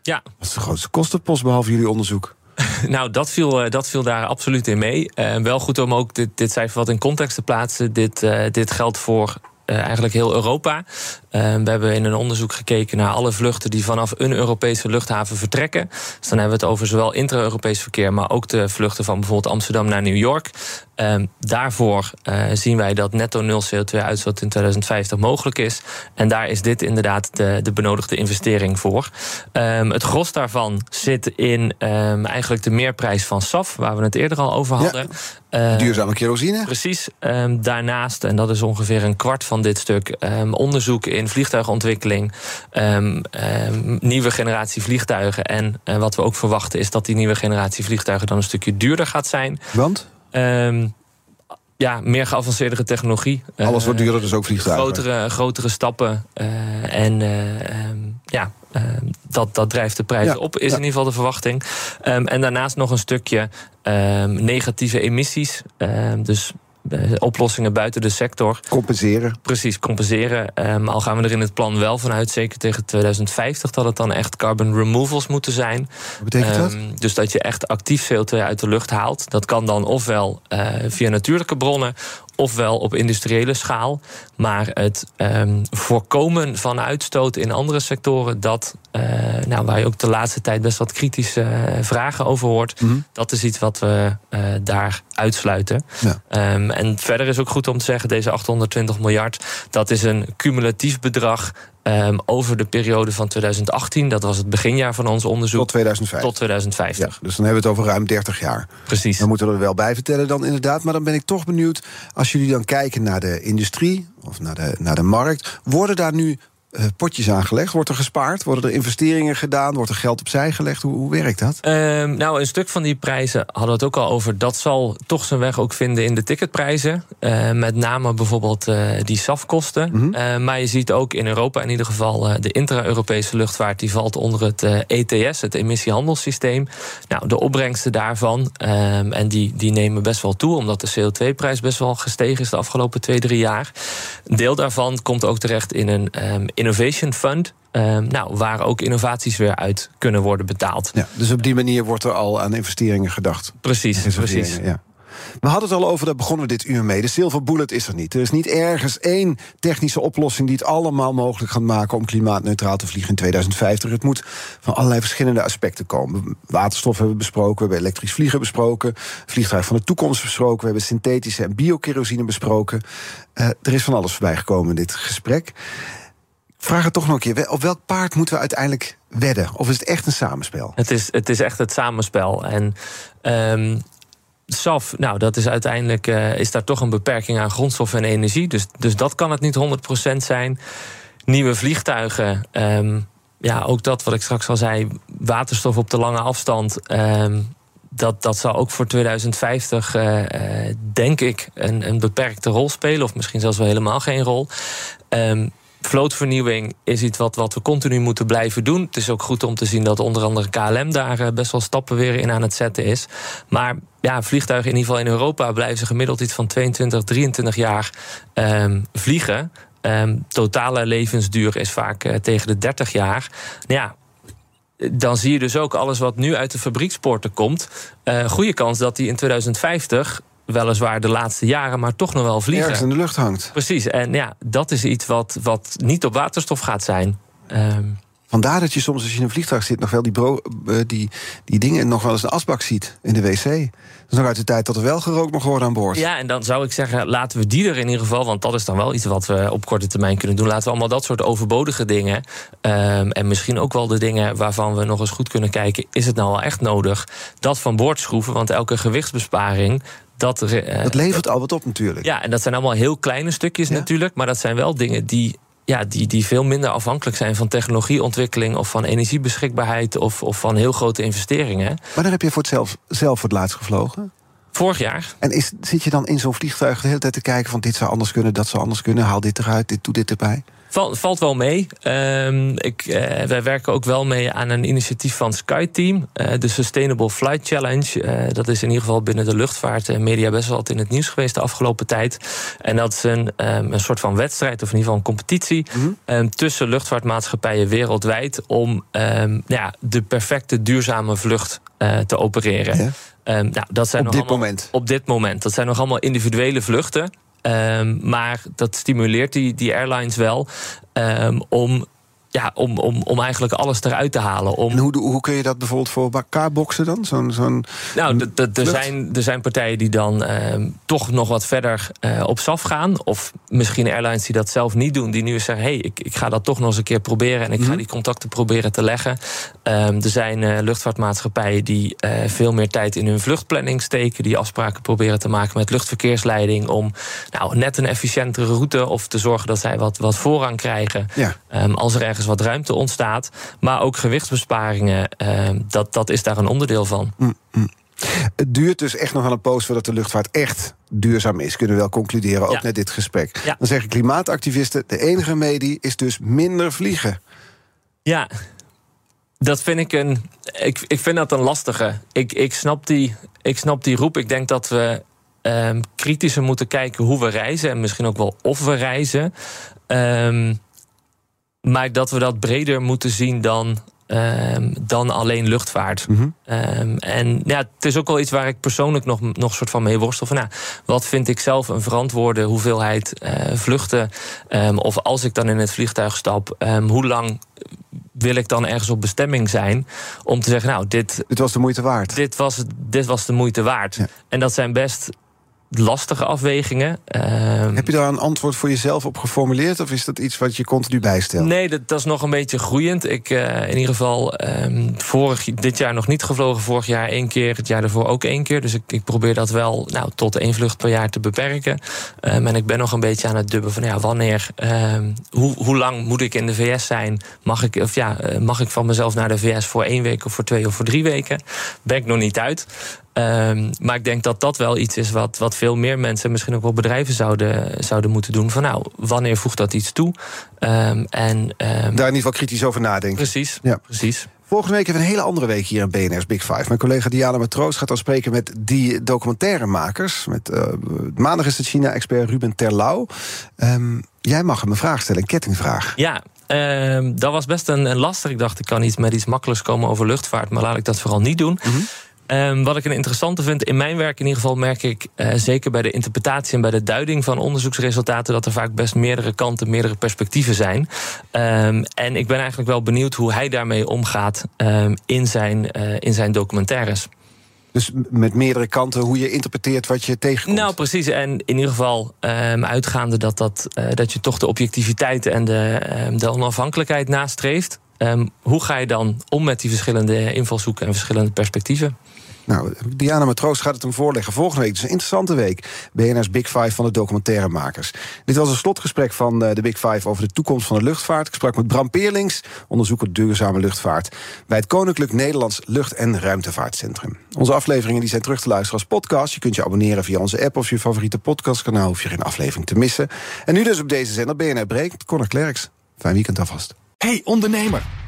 Ja. Wat is de grootste kostenpost behalve jullie onderzoek? (laughs) Nou, dat viel, eh, dat viel daar absoluut in mee. Uh, wel goed om ook dit, dit cijfer wat in context te plaatsen. Dit, uh, dit geldt voor eigenlijk heel Europa. we hebben in een onderzoek gekeken naar alle vluchten die vanaf een Europese luchthaven vertrekken. Dus dan hebben we het over zowel intra-Europees verkeer, maar ook de vluchten van bijvoorbeeld Amsterdam naar New York. daarvoor zien wij dat netto nul CO2-uitstoot in 2050 mogelijk is. En daar is dit inderdaad de, de benodigde investering voor. het gros daarvan zit in eigenlijk de meerprijs van SAF, waar we het eerder al over hadden. Ja, duurzame kerosine. Precies. Um, daarnaast, en dat is ongeveer een kwart van dit stuk, um, onderzoek in vliegtuigontwikkeling, um, nieuwe generatie vliegtuigen. En uh, wat we ook verwachten is dat die nieuwe generatie vliegtuigen dan een stukje duurder gaat zijn. Want? Ja, meer geavanceerdere technologie. Alles wordt duurder, dus ook vliegtuigen. Grotere, grotere stappen. Uh, en uh, ja, uh, dat, dat drijft de prijzen op, is in ieder geval de verwachting. Um, en daarnaast nog een stukje negatieve emissies. dus eh, oplossingen buiten de sector. Compenseren. Precies, compenseren. Um, al gaan we er in het plan wel vanuit, zeker tegen 2050, dat het dan echt carbon removals moeten zijn. Wat betekent dat? Um, dus dat je echt actief CO2 uit de lucht haalt. Dat kan dan ofwel uh, via natuurlijke bronnen ofwel op industriële schaal. Maar het um, voorkomen van uitstoot in andere sectoren, dat, uh, nou, waar je ook de laatste tijd best wat kritische uh, vragen over hoort, mm -hmm. dat is iets wat we uh, daar uitsluiten. Ja. Um, en verder is ook goed om te zeggen, deze 820 miljard, dat is een cumulatief bedrag Um, over de periode van 2018, dat was het beginjaar van ons onderzoek. Tot 2050. Tot 2050. Ja, dus dan hebben we het over ruim 30 jaar. Precies. Dan moeten we er wel bij vertellen dan inderdaad. Maar dan ben ik toch benieuwd, als jullie dan kijken naar de industrie of naar de, naar de markt, worden daar nu potjes aangelegd? Wordt er gespaard? Worden er investeringen gedaan? Wordt er geld opzij gelegd? Hoe, hoe werkt dat? Um, nou, een stuk van die prijzen hadden we het ook al over. Dat zal toch zijn weg ook vinden in de ticketprijzen. Uh, met name bijvoorbeeld uh, die SAF-kosten. Mm -hmm. maar je ziet ook in Europa in ieder geval de intra-Europese luchtvaart. Die valt onder het ETS, het emissiehandelssysteem. Nou, de opbrengsten daarvan. Um, en die, die nemen best wel toe, omdat de CO2-prijs best wel gestegen is de afgelopen twee, drie jaar. Een deel daarvan komt ook terecht in een um, Innovation Fund. Um, nou, waar ook innovaties weer uit kunnen worden betaald. Ja, dus op die manier wordt er al aan investeringen gedacht. Precies, precies. Ja. We hadden het al over, daar begonnen we dit uur mee. De silver bullet is er niet. Er is niet ergens één technische oplossing die het allemaal mogelijk gaat maken om klimaatneutraal te vliegen in 2050. Het moet van allerlei verschillende aspecten komen. Waterstof hebben we besproken, we hebben elektrisch vliegen besproken, vliegtuig van de toekomst besproken, we hebben synthetische en biokerosine besproken. Uh, er is van alles voorbij gekomen in dit gesprek vraag het toch nog een keer. Op welk paard moeten we uiteindelijk wedden? Of is het echt een samenspel? Het is, het is echt het samenspel. En um, SAF, nou, dat is uiteindelijk uh, is daar toch een beperking aan grondstof en energie. Dus, dus dat kan het niet 100% zijn. Nieuwe vliegtuigen. Um, ja, ook dat wat ik straks al zei. Waterstof op de lange afstand. Um, dat, dat zal ook voor 2050, uh, uh, denk ik, een, een beperkte rol spelen. Of misschien zelfs wel helemaal geen rol. Um, vlootvernieuwing is iets wat, wat we continu moeten blijven doen. Het is ook goed om te zien dat onder andere KLM daar eh, best wel stappen weer in aan het zetten is. Maar ja, vliegtuigen in ieder geval in Europa blijven ze gemiddeld iets van 22, 23 jaar um, vliegen. Um, totale levensduur is vaak uh, tegen de 30 jaar. Ja, dan zie je dus ook alles wat nu uit de fabriekspoorten komt. Uh, goede kans dat die in 2050 weliswaar de laatste jaren, maar toch nog wel vliegen. Ergens in de lucht hangt. Precies, en ja, dat is iets wat, wat niet op waterstof gaat zijn. Um, Vandaar dat je soms als je in een vliegtuig zit... nog wel die, bro, uh, die, die dingen nog wel eens een asbak ziet in de wc. Dat is nog uit de tijd dat er wel gerookt mag worden aan boord. Ja, en dan zou ik zeggen, laten we die er in ieder geval... want dat is dan wel iets wat we op korte termijn kunnen doen. Laten we allemaal dat soort overbodige dingen... Um, en misschien ook wel de dingen waarvan we nog eens goed kunnen kijken... is het nou wel echt nodig dat van boord schroeven? Want elke gewichtsbesparing dat, uh, dat levert al wat op natuurlijk. Ja, en dat zijn allemaal heel kleine stukjes ja. natuurlijk. Maar dat zijn wel dingen die, ja, die, die veel minder afhankelijk zijn van technologieontwikkeling of van energiebeschikbaarheid of, of van heel grote investeringen. Maar daar heb je voor het zelf, zelf voor het laatst gevlogen? Vorig jaar. En is, zit je dan in zo'n vliegtuig de hele tijd te kijken van dit zou anders kunnen, dat zou anders kunnen, haal dit eruit, dit doe dit erbij? Valt, valt wel mee. Um, ik, uh, wij werken ook wel mee aan een initiatief van SkyTeam. Uh, de Sustainable Flight Challenge. Uh, dat is in ieder geval binnen de luchtvaart en media best wel wat in het nieuws geweest de afgelopen tijd. En dat is een, um, een soort van wedstrijd, of in ieder geval een competitie. Mm -hmm. um, tussen luchtvaartmaatschappijen wereldwijd. om ja, de perfecte duurzame vlucht te opereren. Ja. nou, dat zijn op nog dit moment? Op dit moment. Dat zijn nog allemaal individuele vluchten. Ehm, maar dat stimuleert die, die airlines wel ehm, om ja, om, om, om eigenlijk alles eruit te halen. Om... En hoe, hoe kun je dat bijvoorbeeld voor elkaar boksen dan? Zo'n, zo'n nou, er zijn, er zijn partijen die dan ehm, toch nog wat verder uh, op SAF gaan. Of misschien airlines die dat zelf niet doen. Die nu zeggen, hé, hey, ik, ik ga dat toch nog eens een keer proberen. En ik ga mhm. die contacten proberen te leggen. Um, er zijn uh, luchtvaartmaatschappijen die uh, veel meer tijd in hun vluchtplanning steken. Die afspraken proberen te maken met luchtverkeersleiding. Om nou, net een efficiëntere route of te zorgen dat zij wat, wat voorrang krijgen. Ja. Um, als er ergens wat ruimte ontstaat. Maar ook gewichtsbesparingen, uh, dat, dat is daar een onderdeel van. Mm, mm. Het duurt dus echt nog wel een poos voordat de luchtvaart echt duurzaam is. Kunnen we wel concluderen, ook ja. net dit gesprek. Ja. Dan zeggen klimaatactivisten, de enige medie is dus minder vliegen. Ja, dat vind ik een. Ik, ik vind dat een lastige. Ik, ik, snap die, ik snap die roep. Ik denk dat we um, kritischer moeten kijken hoe we reizen. En misschien ook wel of we reizen. Um, maar dat we dat breder moeten zien dan, um, dan alleen luchtvaart. Mm um, en ja, het is ook wel iets waar ik persoonlijk nog, nog soort van mee worstel. Van, nou, wat vind ik zelf een verantwoorde hoeveelheid uh, vluchten? Um, of als ik dan in het vliegtuig stap, hoe lang wil ik dan ergens op bestemming zijn om te zeggen, nou, dit. Dit was de moeite waard. Dit was, dit was de moeite waard. Ja. En dat zijn best lastige afwegingen. Ehm, Heb je daar een antwoord voor jezelf op geformuleerd? Of is dat iets wat je continu bijstelt? Nee, dat, dat is nog een beetje groeiend. Ik uh, in ieder geval um, vorig, dit jaar nog niet gevlogen. Vorig jaar één keer, het jaar daarvoor ook één keer. Dus ik, ik probeer dat wel nou, tot één vlucht per jaar te beperken. Um, en ik ben nog een beetje aan het dubben van ja, wanneer, hoe, hoe lang moet ik in de VS zijn? Mag ik, of ja, eh, mag ik van mezelf naar de VS voor één week of voor twee of voor drie weken? Ben ik nog niet uit. Um, maar ik denk dat dat wel iets is wat, wat veel meer mensen, misschien ook wel bedrijven, zouden, zouden moeten doen. Van nou, wanneer voegt dat iets toe? Um, en, um, Daar in ieder geval kritisch over nadenken. Precies, ja. precies. Volgende week hebben we een hele andere week hier in BNR's Big Five. Mijn collega Diana Matroos gaat dan spreken met die documentairemakers. Met, uh, maandag is het China-expert Ruben Terlouw. Um, jij mag hem een vraag stellen, een kettingvraag. Ja, um, dat was best een, een lastig. Ik dacht, ik kan iets met iets makkelijks komen over luchtvaart... maar laat ik dat vooral niet doen. Mm -hmm. Um, wat ik een interessante vind, in mijn werk in ieder geval merk ik uh, zeker bij de interpretatie en bij de duiding van onderzoeksresultaten dat er vaak best meerdere kanten, meerdere perspectieven zijn. Um, en ik ben eigenlijk wel benieuwd hoe hij daarmee omgaat um, in, zijn, uh, in zijn documentaires. Dus met meerdere kanten hoe je interpreteert wat je tegenkomt. Nou, precies. En in ieder geval um, uitgaande dat, dat, uh, dat je toch de objectiviteit en de, um, de onafhankelijkheid nastreeft. Um, hoe ga je dan om met die verschillende invalshoeken en verschillende perspectieven? Nou, Diana Matroos gaat het hem voorleggen. Volgende week, dus een interessante week. BNR's Big Five van de documentairemakers. Dit was een slotgesprek van eh, de Big Five over de toekomst van de luchtvaart. Ik sprak met Bram Peerlings, onderzoeker duurzame luchtvaart... bij het Koninklijk Nederlands Lucht- en Ruimtevaartcentrum. Onze afleveringen die zijn terug te luisteren als podcast. Je kunt je abonneren via onze app of je favoriete podcastkanaal... hoef je geen aflevering te missen. En nu dus op deze zender BNR Breekt, Conor Klerks. Fijn weekend alvast. Hey ondernemer!